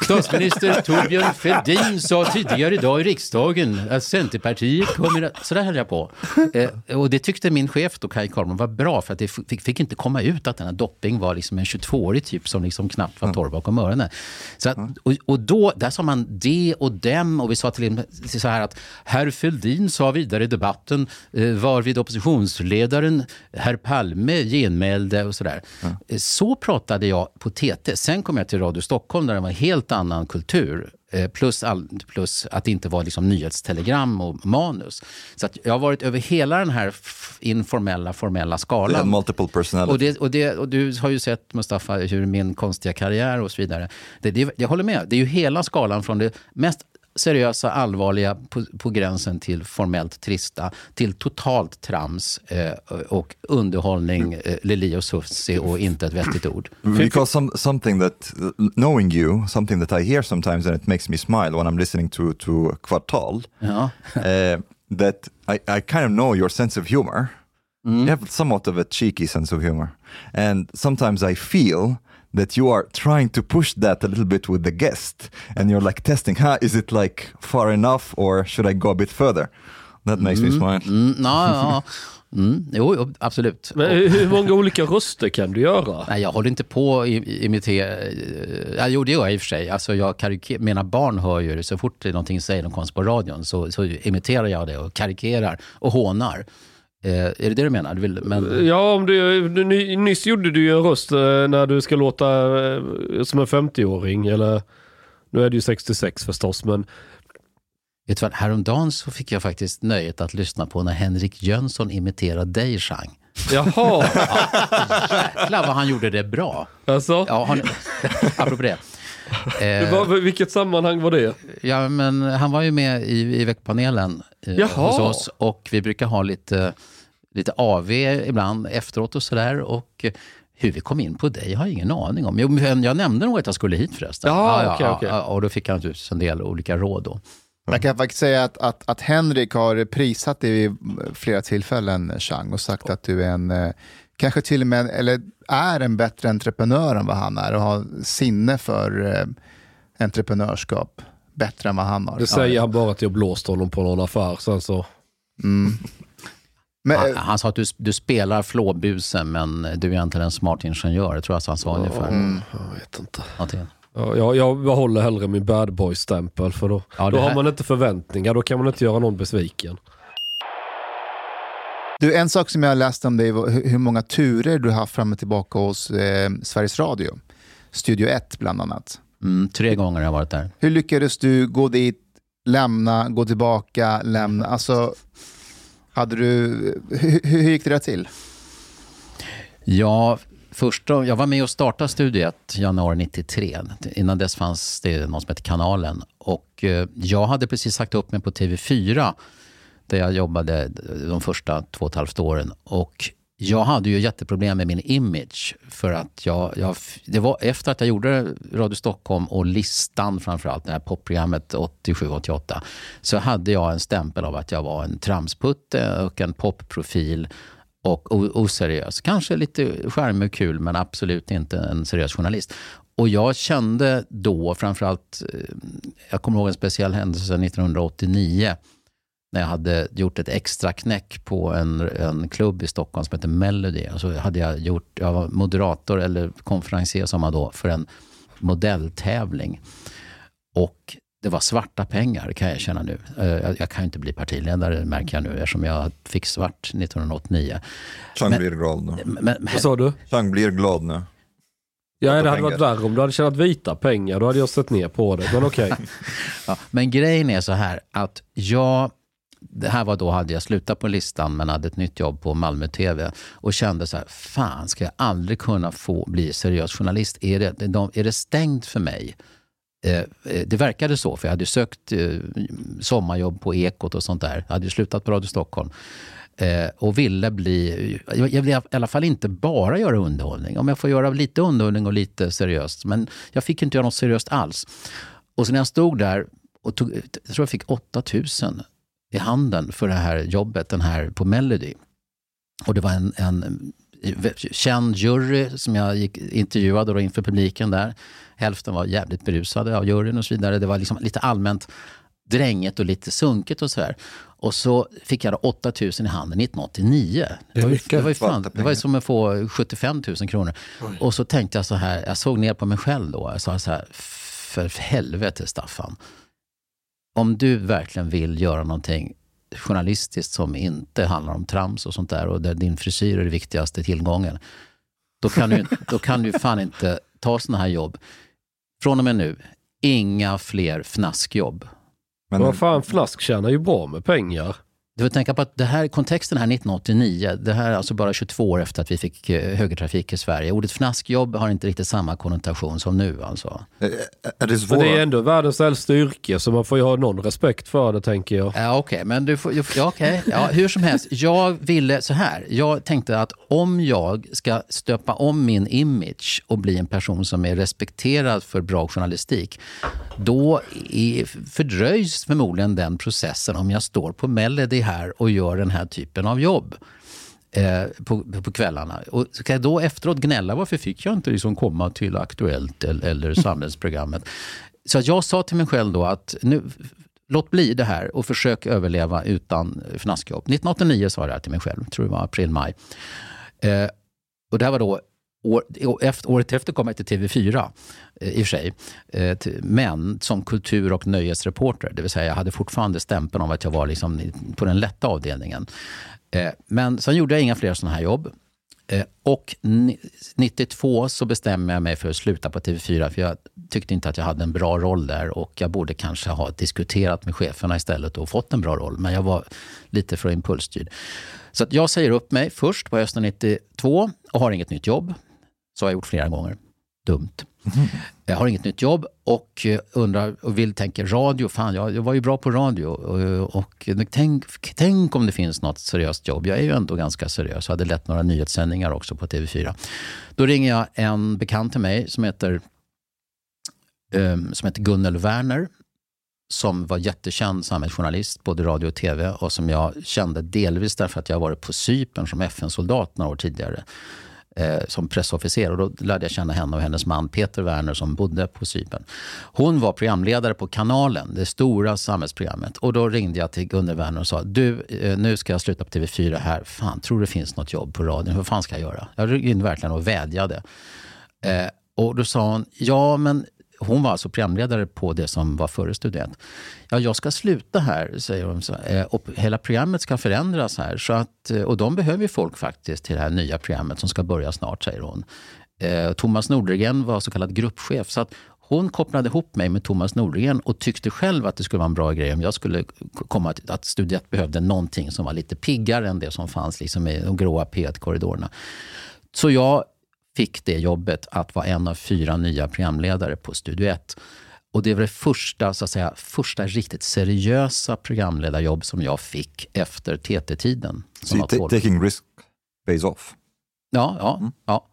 Statsminister Torbjörn Fälldin sa tidigare idag i riksdagen att Centerpartiet kommer att... Så där höll jag på. Eh, och det tyckte min chef då, Kaj Karlman, var bra för att det fick, fick inte komma ut att den här Dopping var liksom en 22-årig typ som liksom knappt var torr bakom öronen. Så att, och, och då, där sa man det och dem och vi sa till, så här att herr Fälldin sa vidare i debatten eh, varvid oppositionsledaren herr Palme genmälde och sådär. Eh, Så pratade jag på TT. Sen kom jag till Radio Stockholm där det var en helt annan kultur. Eh, Plus, all, plus att det inte var liksom nyhetstelegram och manus. Så jag har varit över hela den här informella, formella skalan. multiple personalities. Och, det, och, det, och du har ju sett, Mustafa, hur min konstiga karriär och så vidare. Det, det, jag håller med. Det är ju hela skalan från det mest seriösa, allvarliga på, på gränsen till formellt trista till totalt trams eh, och underhållning, eh, Lili och Susie och inte ett vettigt ord. because some, something that knowing you something that i hear sometimes and it makes me smile when i'm listening to to kvartal Ja. uh, that I, I kind of know your sense of humor. You have somewhat of a cheeky sense of humor. And sometimes I feel that you are trying to push that a little bit with the guest. And you're like testing, huh, is it like far enough or should I go a bit further? That makes me smile. Mm, ja, ja. Mm, jo, jo, absolut. Men hur många olika röster kan du göra? Nej, jag håller inte på att i- imitera... Ja, jo, det gör jag i och för sig. Alltså, jag mina barn hör ju det. Så fort det är någonting säger de kommer på radion så, så imiterar jag det och karikerar och hånar. Eh, är det det du menar? Du vill, men, Ja, om du, du, ny- nyss gjorde du ju en röst eh, när du ska låta eh, som en 50-åring. Eller, nu är det ju 66 förstås, men vet du vad, häromdagen så fick jag faktiskt nöjet att lyssna på när Henrik Jönsson imiterade dig, Chang. jaha. Jäklar vad han gjorde det bra. alltså, Ja, har ni, apropå det. Eh, var, vilket sammanhang var det? Ja, men han var ju med i, i veckpanelen eh, hos oss och vi brukar ha lite, lite AV ibland efteråt och sådär. Och hur vi kom in på dig har jag ingen aning om. Jo, men jag nämnde nog att jag skulle hit förresten. Ja, okej, okej. ja, och då fick han naturligtvis en del olika råd. Då. Jag kan faktiskt säga att, att, att Henrik har prisat dig vid flera tillfällen, Chang, och sagt att du är en, eh, kanske till och med, eller är en bättre entreprenör än vad han är och har sinne för eh, entreprenörskap bättre än vad han har. Det säger han bara att jag blåste honom på någon affär. Sen så, Mm. Men, Han, eh, han sa att du, du spelar flåbusen men du är egentligen en smart ingenjör. Jag tror att han sa ungefär. jag vet inte. någonting. Ja, jag, jag behåller hellre min bad boy-stämpel för då, Ja, det då har man inte förväntningar. Då kan man inte göra någon besviken. Du, en sak som jag har läst om dig var hur hur många turer du har haft fram och tillbaka hos eh, Sveriges Radio. Studio 1 bland annat. Mm, tre gånger har jag varit där. Hur lyckades du gå dit, lämna, gå tillbaka, lämna? Alltså, hade du, hur, hur gick det där till? Ja, första, jag var med och startade Studio 1 januari 93. Innan dess fanns det något som hette Kanalen. Och eh, jag hade precis sagt upp mig på TV4 där jag jobbade de första två och ett halvt åren. Och jag hade ju jätteproblem med min image. För att jag, jag, det var efter att jag gjorde Radio Stockholm och Listan framförallt, det här popprogrammet 87-88, så hade jag en stämpel av att jag var en tramsputte och en popprofil och oseriös. Kanske lite charmig och kul, men absolut inte en seriös journalist. Och jag kände då, framförallt, eh, jag kommer ihåg en speciell händelse 1989, när jag hade gjort ett extra knäck på en, en klubb i Stockholm som heter Melody. Och så hade jag gjort, jag var moderator, eller konferencier som man då, för en modelltävling. Och det var svarta pengar kan jag känna nu. Eh, Jag, jag kan ju inte bli partiledare märker jag nu eftersom jag fick svart 1989. Chang blir glad nu. Men, men, Vad sa du? Chang blir glad nu. Ja, det hade pengar. varit värre om du hade tjänat vita pengar. Då hade jag sett ner på det. Men okej. Ja, men grejen är så här att jag, det här var då hade jag slutat på listan men hade ett nytt jobb på Malmö TV och kände så här, fan ska jag aldrig kunna få bli seriös journalist? Är det, de, är det stängt för mig? Eh, eh det verkade så, för jag hade sökt eh, sommarjobb på Ekot och sånt där. Jag hade ju slutat på Radio Stockholm. Eh, och ville bli, jag jag ville i alla fall inte bara göra underhållning. Om jag får göra lite underhållning och lite seriöst. Men jag fick inte göra något seriöst alls. Och så när jag stod där och tog, jag tror jag fick 8000 i handen för det här jobbet, den här på Melody. Och det var en, en känd jury som jag gick, intervjuade då inför publiken där. Hälften var jävligt berusade av juryn och så vidare. Det var liksom lite allmänt dränget och lite sunket och sådär. Och så fick jag då 8000 i handen 1989. Det var, ju, det, var ju fan, det var ju som att få 75 000 kronor. Och så tänkte jag så här, jag såg ner på mig själv då. Jag sa så här, för helvete Staffan. Om du verkligen vill göra någonting journalistiskt som inte handlar om trams och sånt där och där din frisyr är det viktigaste tillgången. Då kan du, då kan du fan inte ta såna här jobb. Från och med nu, inga fler fnaskjobb. Men Vad fan, Fnask tjänar ju bra med pengar. Du får tänka på att det här, kontexten här 1989, det här är alltså bara 22 år efter att vi fick eh, högertrafik i Sverige. Ordet fnaskjobb har inte riktigt samma konnotation som nu. Alltså. Är det svåra? det är ändå världens äldsta yrke så man får ju ha någon respekt för det tänker jag. Ja, Okej, men du får, ja, okej. ja, hur som helst. Jag ville så här. Jag tänkte att om jag ska stöpa om min image och bli en person som är respekterad för bra journalistik, då är, fördröjs förmodligen den processen om jag står på Melody här och gör den här typen av jobb. Eh, på, på kvällarna. Och ska jag då efteråt gnälla, varför fick jag inte liksom komma till Aktuellt eller, eller Samhällsprogrammet? Så att jag sa till mig själv då att nu, låt bli det här och försök överleva utan fnaskjobb. 1989 sa jag det här till mig själv, tror det var april-maj. Eh, och det här var då År, efter, året efter kom jag till TV4, eh, i och för sig. Eh, men som kultur och nöjesreporter. Det vill säga jag hade fortfarande stämpeln av att jag var liksom på den lätta avdelningen. Eh, men sen gjorde jag inga fler sådana här jobb. Och 92 så bestämde jag mig för att sluta på TV4 för jag tyckte inte att jag hade en bra roll där och jag borde kanske ha diskuterat med cheferna istället och fått en bra roll. Men jag var lite för impulsstyrd. Så att jag säger upp mig först på hösten 92 och har inget nytt jobb. Så har jag gjort flera gånger. Dumt. Jag har inget nytt jobb och eh, undrar och vill tänka radio. Fan, jag, jag var ju bra på radio. Och, och tänk, tänk om det finns något seriöst jobb. Jag är ju ändå ganska seriös. Jag hade lett några nyhetssändningar också på TV4. Då ringer jag en bekant till mig som heter, um, som heter Gunnel Werner som var jättekänd samhällsjournalist, både radio och tv och som jag kände delvis därför att jag varit på Cypern som FN-soldat några år tidigare eh, som pressofficer. Och då lärde jag känna henne och hennes man Peter Werner som bodde på Cypern. Hon var programledare på Kanalen, det stora samhällsprogrammet. Och då ringde jag till Gunnel Werner och sa, du, eh, nu ska jag sluta på TV4 här. Fan, tror du det finns något jobb på radion? Vad fan ska jag göra? Jag ringde verkligen och vädjade. Eh, och då sa hon, ja men hon var alltså programledare på det som var före Student. Ja, jag ska sluta här, säger hon. Så, eh, och hela programmet ska förändras här. Så att, eh, och de behöver ju folk faktiskt till det här nya programmet som ska börja snart, säger hon. Eh, Thomas Nordegren var så kallad gruppchef. Så att hon kopplade ihop mig med Thomas Nordegren och tyckte själv att det skulle vara en bra grej om jag skulle komma till att Studiet behövde någonting som var lite piggare än det som fanns liksom i de gråa P1-korridorerna. Så jag fick det jobbet att vara en av fyra nya programledare på Studio 1. Och det var det första, så att säga, första riktigt seriösa programledarjobb som jag fick efter TT-tiden. So ta- 12. taking risk pays off. Ja, ja, ja.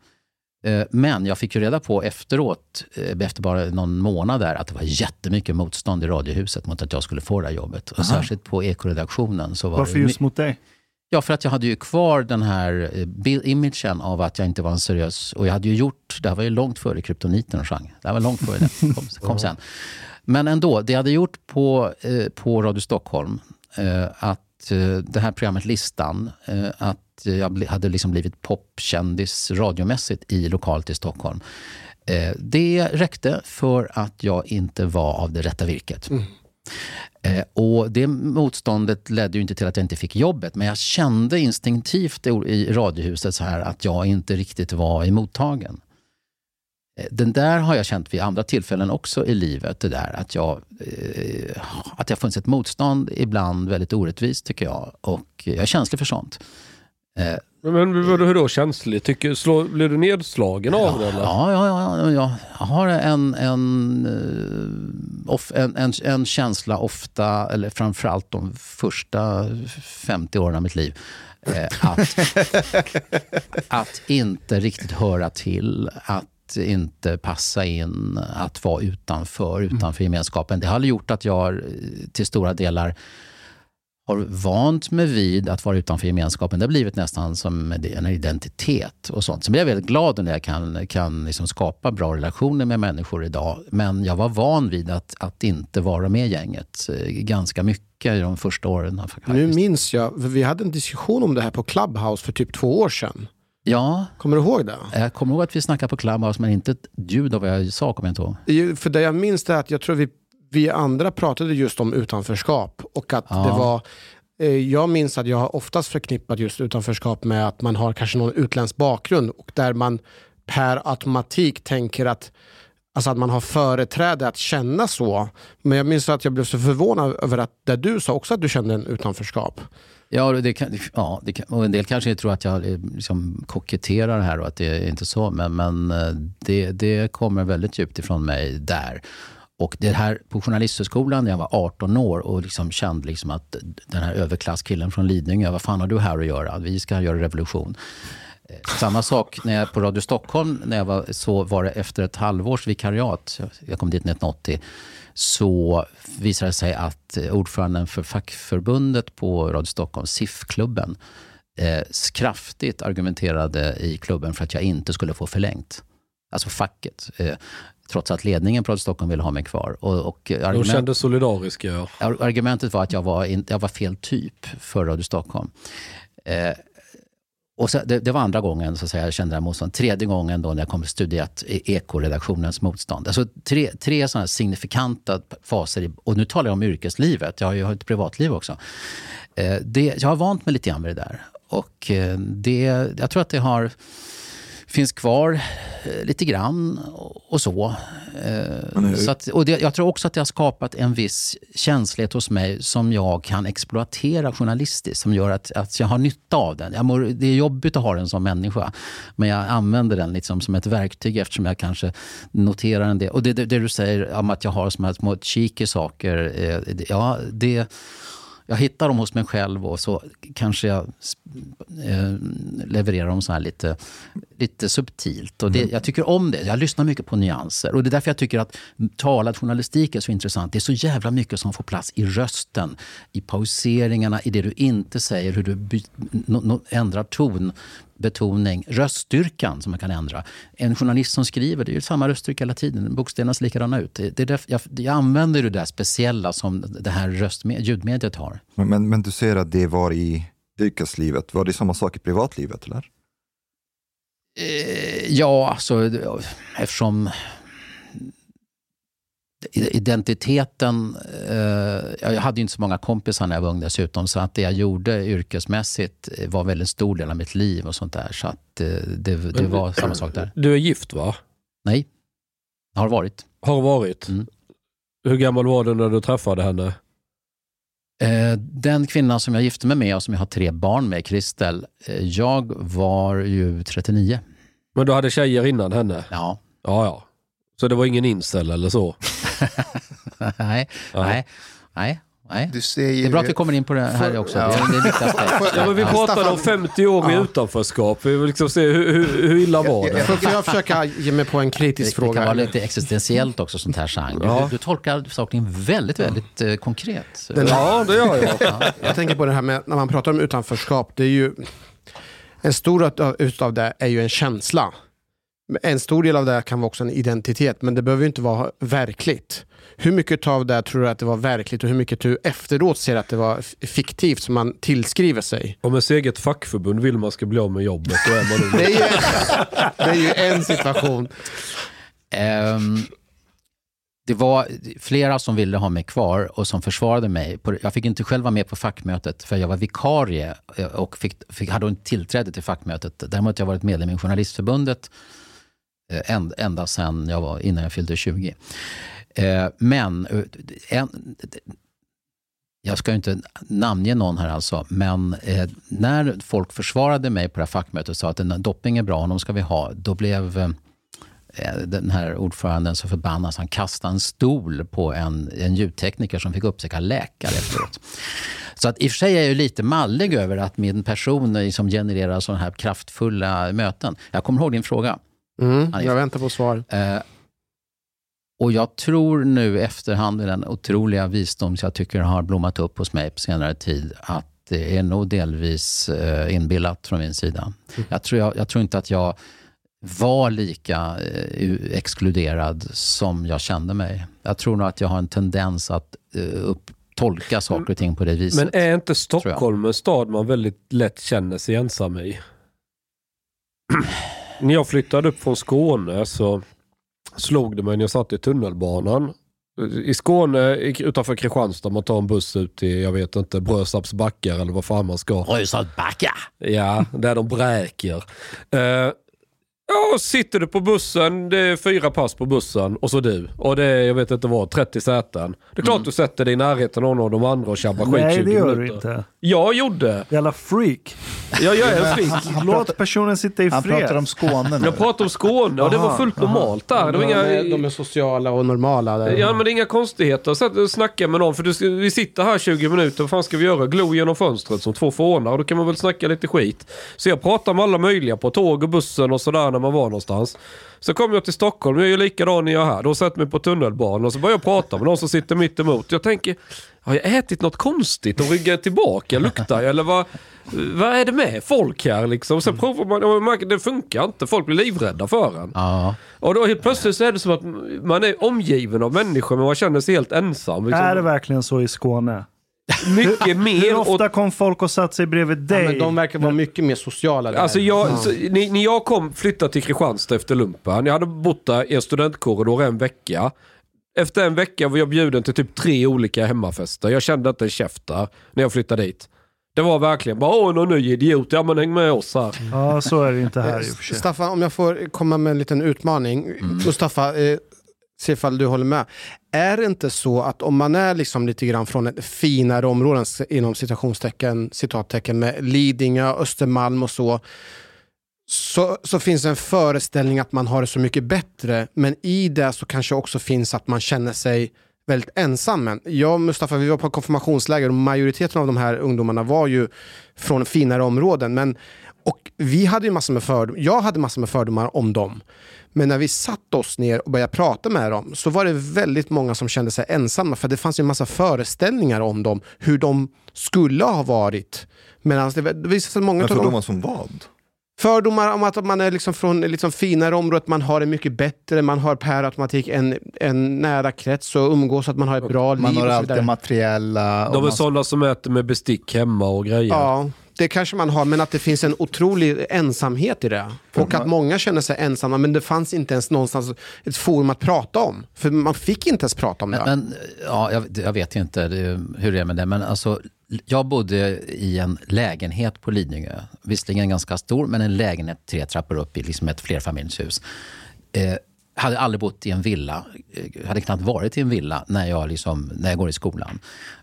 Eh, Men jag fick ju reda på efteråt, eh, efter bara någon månad där, att det var jättemycket motstånd i Radiohuset mot att jag skulle få det här jobbet. Och särskilt på Ekoredaktionen. Så var Varför det just mot dig? Ja, för att jag hade ju kvar den här eh, imagen av att jag inte var en seriös... Och jag hade ju gjort... Det här var ju långt före kryptoniten sjöng. Det här var långt före det. kom, kom sen. Men ändå, det jag hade gjort på, eh, på Radio Stockholm, eh, att eh, det här programmet Listan, att jag hade liksom blivit popkändis radiomässigt i lokalt i Stockholm. Det räckte för att jag inte var av det rätta virket. Eh, Eh, och det motståndet ledde ju inte till att jag inte fick jobbet, men jag kände instinktivt i, Radiohuset så här att jag inte riktigt var emottagen. Eh, Den där har jag känt vid andra tillfällen också i livet. Det där att jag, eh, att det har funnits ett motstånd, ibland väldigt orättvist tycker jag. Och jag är känslig för sånt. Eh, Men vadå, hur då känslig? Tycker, slå, blir du nedslagen av det eller? Ja, ja, ja, ja. Jag har en, en, eh, off, en, en, en känsla ofta, eller framförallt de första 50 åren av mitt liv, eh, att, att inte riktigt höra till, att inte passa in, att vara utanför, utanför gemenskapen. Det har gjort att jag eh, till stora delar har vant mig vid att vara utanför gemenskapen. Det har blivit nästan som en identitet och sånt. Sen blir jag väldigt glad när jag kan, kan liksom skapa bra relationer med människor idag. Men jag var van vid att, att inte vara med gänget eh, ganska mycket i de första åren. Faktiskt. Nu minns jag, vi hade en diskussion om det här på Clubhouse för typ två år sedan. Ja, Kommer du ihåg det? jag kommer ihåg att vi snackade på Clubhouse men inte ett ljud av vad jag sa kommer jag inte ihåg. För det jag minns är att jag tror vi, vi andra pratade just om utanförskap. Och att Ja. det var, eh, jag minns att jag har oftast förknippat just utanförskap med att man har kanske någon utländsk bakgrund och där man per automatik tänker att Alltså att man har företräde att känna så. Men jag minns att jag blev så förvånad över att det du sa också att du kände en utanförskap. Ja, det kan, ja det kan, och en del kanske tror att jag eh, liksom koketterar här och att det är inte så. Men, men eh, det, det kommer väldigt djupt ifrån mig där. Och det här på Journalisthögskolan när jag var 18 år och liksom kände liksom att den här överklasskillen från Lidingö, vad fan har du här att göra? Vi ska göra revolution. Eh, samma sak när jag på Radio Stockholm, när jag var, så var det efter ett halvårs vikariat, jag kom dit 1980, så visade det sig att ordföranden för fackförbundet på Radio Stockholm, SIF-klubben, eh, kraftigt argumenterade i klubben för att jag inte skulle få förlängt. Alltså facket. Eh, trots att ledningen på Radio Stockholm ville ha mig kvar. Och, och De argument- kände solidariska. Ja. Ar- Argumentet var att jag var, in, jag var fel typ för Radio Stockholm. Eh, och så, det, det var andra gången så att säga, jag kände det här motståndet. Tredje gången då när jag kom studerat e- ekoredaktionens motstånd. Alltså tre, tre sådana signifikanta faser. I, och nu talar jag om yrkeslivet. Jag har ju ett privatliv också. Eh, det, jag har vant mig lite grann med det där. Och eh, det, jag tror att det har finns kvar eh, lite grann och, så. Eh, så att, och det, jag tror också att det har skapat en viss känslighet hos mig som jag kan exploatera journalistiskt. Som gör att, att jag har nytta av den. Jag mår, det är jobbigt att ha den som människa. Men jag använder den liksom som ett verktyg eftersom jag kanske noterar en del. Och det, det, det du säger om att jag har som små cheeky saker. Eh, ja, det jag hittar dem hos mig själv och så kanske jag eh, levererar dem så här lite, lite subtilt. Och det, Jag tycker om det. Jag lyssnar mycket på nyanser. Och Det är därför jag tycker att talad journalistik är så intressant. Det är så jävla mycket som får plats i rösten, i pauseringarna, i det du inte säger, hur du by, no, no, ändrar ton, betoning, röststyrkan som man kan ändra. En journalist som skriver, det är ju samma röststyrka hela tiden. Bokstäverna ser likadana ut. Det, det jag, jag använder det där speciella som det här röstme- ljudmediet har. Men, men, men du säger att det var i yrkeslivet. Var det samma sak i privatlivet? Eller? Eh, ja, alltså eftersom identiteten... Eh, jag hade ju inte så många kompisar när jag var ung dessutom. Så att det jag gjorde yrkesmässigt var väldigt stor del av mitt liv och sånt där. Så att eh, det, det Men- var samma sak där. Du är gift va? Nej, har varit. Har varit. Mm. Hur gammal var du när du träffade henne? Eh, den kvinnan som jag gifte mig med och som jag har tre barn med, Kristel, eh, jag var ju 39. Men du hade tjejer innan henne? Ja. Ja, ja. Så det var ingen incel eller så? nej, nej, nej, nej. Du ser ju... Det är bra att vi kommer in på det här också. Det är det är en viktig aspekt. Ja, men vi Ja. pratade om 50 år i Ja. utanförskap. Vi vill liksom se hur, hur, hur illa var det? Får jag försöka ge mig på en Det, kritisk det kan fråga? vara lite existentiellt också, sånt här. Du, Ja. du tolkar saken väldigt, väldigt eh, konkret. Ja, det gör jag. Ja. Jag tänker på det här med när man pratar om utanförskap. Det är ju, en stor utav- utav det är ju en känsla. En stor del av det kan vara också en identitet, men det behöver ju inte vara verkligt. Hur mycket av det tror du att det var verkligt och hur mycket du efteråt ser att det var fiktivt som man tillskriver sig? Om ens eget fackförbund vill man ska bli av med jobbet, då är man. Det är ju, det är ju en situation. Ehm, det var flera som ville ha mig kvar och som försvarade mig. Jag fick inte själv vara med på fackmötet för jag var vikarie eh, och fick, fick, hade inte tillträde till fackmötet. Däremot har jag varit medlem i Journalistförbundet Eh, ända sedan jag var, innan jag fyllde 20. Eh, men eh, en, jag ska ju inte namnge någon här alltså, men eh, när folk försvarade mig på det här fackmötet och sa att den dopping är bra, honom ska vi ha, då blev eh, den här ordföranden så förbannad så han kastade en stol på en, en ljudtekniker som fick uppsöka läkare efteråt. Så att i och för sig är jag ju lite mallig över att min person eh, genererar sådana här kraftfulla möten. Jag kommer ihåg din fråga. Mm, jag väntar på svar. Eh, och jag tror nu efterhand med den otroliga visdom som jag tycker har blommat upp hos mig på senare tid, att det är nog delvis eh, inbillat från min sida. Jag, tror jag, jag tror inte att jag var lika eh, exkluderad som jag kände mig. Jag tror nog att jag har en tendens att eh, upp, tolka saker och ting på det viset. Men är inte Stockholm en stad man väldigt lätt känner sig ensam i? när jag flyttade upp från Skåne så slog det mig när jag satt i tunnelbanan. I Skåne, utanför Kristianstad, man tar en buss ut till, jag vet inte, Brösarps backar eller vad fan man ska. Brösarpsbacka! Ja, där de bräker. Eh, Ja, sitter du på bussen, det är fyra pass på bussen och så du. Och det är, jag vet inte vad, 30 säten. Det är klart du sätter dig i närheten av någon av de andra och tjabbar skit Nej, 20 det gör minuter. du inte. Jag gjorde. Jävla freak. Jag, jag är en freak. Låt personen sitta i Han fred. pratar om Skåne nu. Jag pratar om Skåne och det var fullt normalt där. Det var De, är, inga, de är sociala och normala. Där. Ja men det är inga konstigheter. Så att snacka med någon för du ska, vi sitter här 20 minuter, vad fan ska vi göra? Glo genom fönstret som två fånar då kan man väl snacka lite skit. Så jag pratar med alla möjliga på tåg och bussen och sådär när man var någonstans. Så kom jag till Stockholm, jag är ju likadan när jag är här. Då sätter jag mig på tunnelbanan och så börjar jag prata med någon som sitter mitt emot. Jag tänker, har jag ätit något konstigt och ryggar tillbaka? Luktar jag? Eller vad, vad är det med folk här liksom? Sen provar man och man märker det funkar inte. Folk blir livrädda för en. Ja. Och då helt plötsligt så är det som att man är omgiven av människor men man känner sig helt ensam. Liksom. Är det verkligen så i Skåne? Mycket Hur mer. ofta Och, kom folk och satt sig bredvid Ja, dig? men de verkar vara mycket mer sociala där. alltså jag, så, när, när jag kom flyttade till Kristianstad efter lumpen. Jag hade bott där i en studentkorridor en vecka. Efter en vecka var jag bjuden till typ tre olika hemmafester. Jag kände inte en käft där när jag flyttade dit. Det var verkligen bara åh någon ny idiot, ja men häng med oss här. Ja, så är det inte här i och för sig. Staffan, om jag får komma med en liten utmaning. Mustafa, eh, se ifall du håller med. Är det inte så att om man är liksom lite grann från ett finare områden inom citationstecken, citattecken med Lidingö, Östermalm och så, så, så finns en föreställning att man har det så mycket bättre. Men i det så kanske också finns att man känner sig väldigt ensam. Men jag och Mustafa vi var på konfirmationsläger och majoriteten av de här ungdomarna var ju från finare områden. Men, och vi hade ju massor med fördomar, jag hade massor med fördomar om dem. Men när vi satt oss ner och började prata med dem så var det väldigt många som kände sig ensamma för det fanns ju en massa föreställningar om dem, hur de skulle ha varit. Medan det, visade sig många Men fördomar som vad? Fördomar om att man är liksom från liksom finare området, man har det mycket bättre, man har per automatik en, en nära krets och umgås, att man har ett bra Man liv har och så alltid vidare. materiella... De är man- sådana som äter med bestick hemma och grejer. Ja, det kanske man har, men att det finns en otrolig ensamhet i det. Och att många känner sig ensamma, men det fanns inte ens någonstans ett forum att prata om. För man fick inte ens prata om det. Men, men ja, jag, jag vet inte det, hur det är med det, men alltså, jag bodde i en lägenhet på Lidingö. Visserligen ganska stor, men en lägenhet tre trappor upp i liksom ett flerfamiljshus. Eh, hade aldrig bott i en villa, eh, hade knappt varit i en villa när jag, liksom, när jag går i skolan.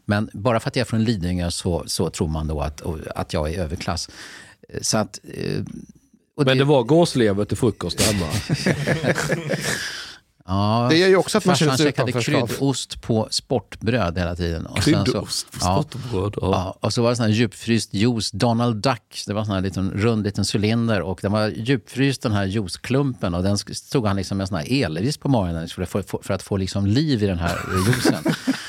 Men bara för att jag är från Lidingö så, så tror man då att, att jag är överklass. Eh, Så att, eh, Men det var gåslever till frukost hemma. Ja, Det gör ju också att man känner farsan sig käkade utanförskap. kryddost på sportbröd hela tiden. Och Kryddost på ja, stotterbröd. Ja. ja, och så var det sån här djupfryst juice, Donald Duck. Det var sån här liten, rund liten cylinder och den var djupfryst den här juiceklumpen och den stod han liksom med sån här elvis på morgonen för att få, för att få liksom liv i den här juicen.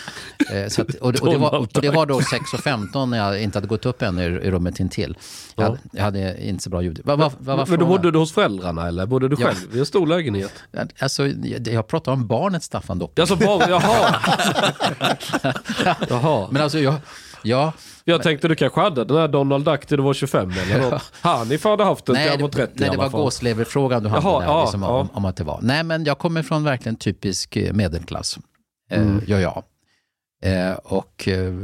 Eh, Så att, och, det, och, det var, och det var då 6.15 när jag inte hade gått upp än i, i rummet intill. Jag, hade, jag hade inte så bra ljud. Vad, vad var Men då bodde du hos föräldrarna eller bodde du Ja. själv i en stor lägenhet? Alltså, jag, jag pratar om barnet Staffan Dopp. Alltså bara, jaha. jaha. Men alltså, jag, ja, Jag tänkte du kanske hade den här Donald Duck till du var 25 eller något. Hanif hade haft den till han var 30 nej, det var gåsleverfrågan du hade Jaha, där, ja, liksom, ja. Om, om att det var. Nej, men jag kommer från verkligen typisk eh, medelklass. Mm. Eh, gör jag. Eh, och eh,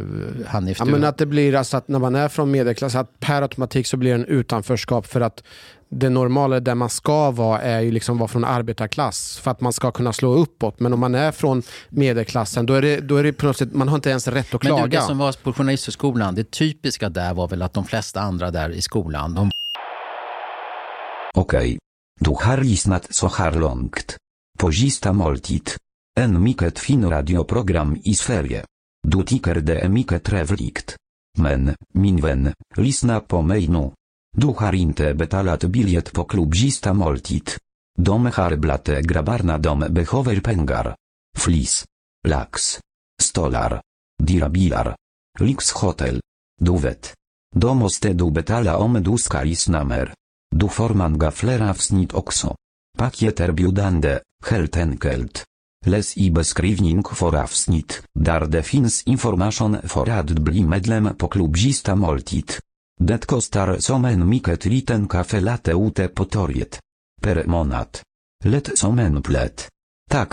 Hanif, Ja, du... men att det blir alltså att när man är från medelklass, att per automatik så blir det en utanförskap för att det normala där man ska vara är ju liksom vara från arbetarklass för att man ska kunna slå uppåt. Men om man är från medelklassen då är det, då är det på något sätt, man har inte ens rätt att men du, klaga. det som var på Journalisthögskolan, det typiska där var väl att de flesta andra där i skolan, de Okej. Du har lyssnat så här långt. På sista måltid. En mycket fin radioprogram i Sverige. Du tycker det är mycket trevligt. Men, min vän, lyssna på mig nu. Du har inte betalat biljett på klubb sista måltid. De har blate grabbarna de behöver pengar. Flis. Lax. Stolar. Dirabilar. Lyxhotel. Du vet. Då måste du betala om du ska lyssna mer. Du får många fler avsnitt också. Paket erbjudande, helt enkelt. Läs i beskrivning för avsnitt, där det finns information för att bli medlem på klubb moltit. Måltid. Det kostar som en mycket liten kafe late ute på torget. Per månad. Lätt som en plätt. Tack,